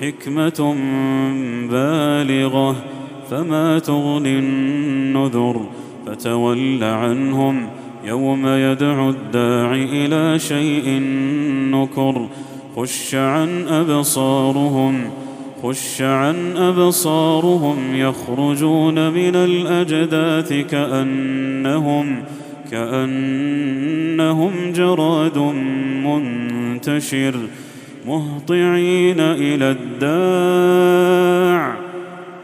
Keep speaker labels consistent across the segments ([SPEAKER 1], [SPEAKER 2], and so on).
[SPEAKER 1] حكمة بالغة فما تغني النذر فتول عنهم يوم يدعو الداع إلى شيء نكر. خش عن أبصارهم خش عن أبصارهم يخرجون من الأجداث كأنهم كأنهم جراد منتشر. مهطعين إلى الداع.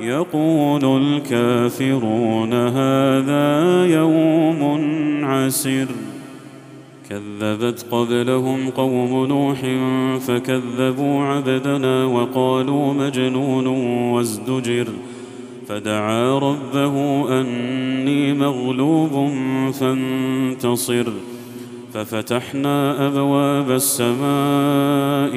[SPEAKER 1] يقول الكافرون هذا يوم عسر كذبت قبلهم قوم نوح فكذبوا عبدنا وقالوا مجنون وازدجر. فدعا ربه أني مغلوب فانتصر. ففتحنا أبواب السماء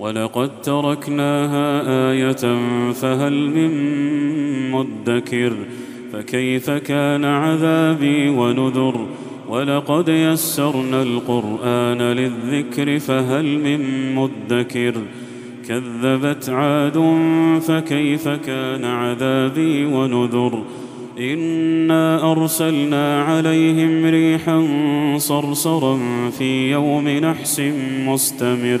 [SPEAKER 1] ولقد تركناها إيه فهل من مدكر فكيف كان عذابي ونذر ولقد يسرنا القران للذكر فهل من مدكر كذبت عاد فكيف كان عذابي ونذر انا ارسلنا عليهم ريحا صرصرا في يوم نحس مستمر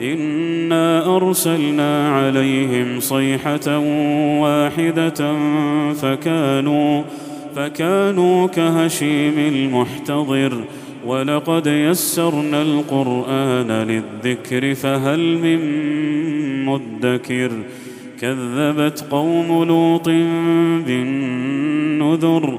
[SPEAKER 1] انا ارسلنا عليهم صيحه واحدة فكانوا فكانوا كهشيم المحتضر ولقد يسرنا القران للذكر فهل من مدكر كذبت قوم لوط بالنذر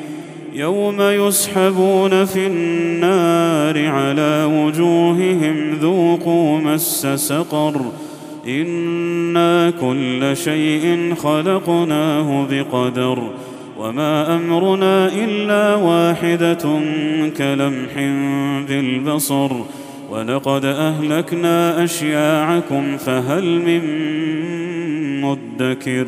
[SPEAKER 1] يوم يسحبون في النار على وجوههم ذوقوا مس سقر إنا كل شيء خلقناه بقدر وما أمرنا إلا واحدة كلمح بالبصر ولقد أهلكنا أشياعكم فهل من مدكر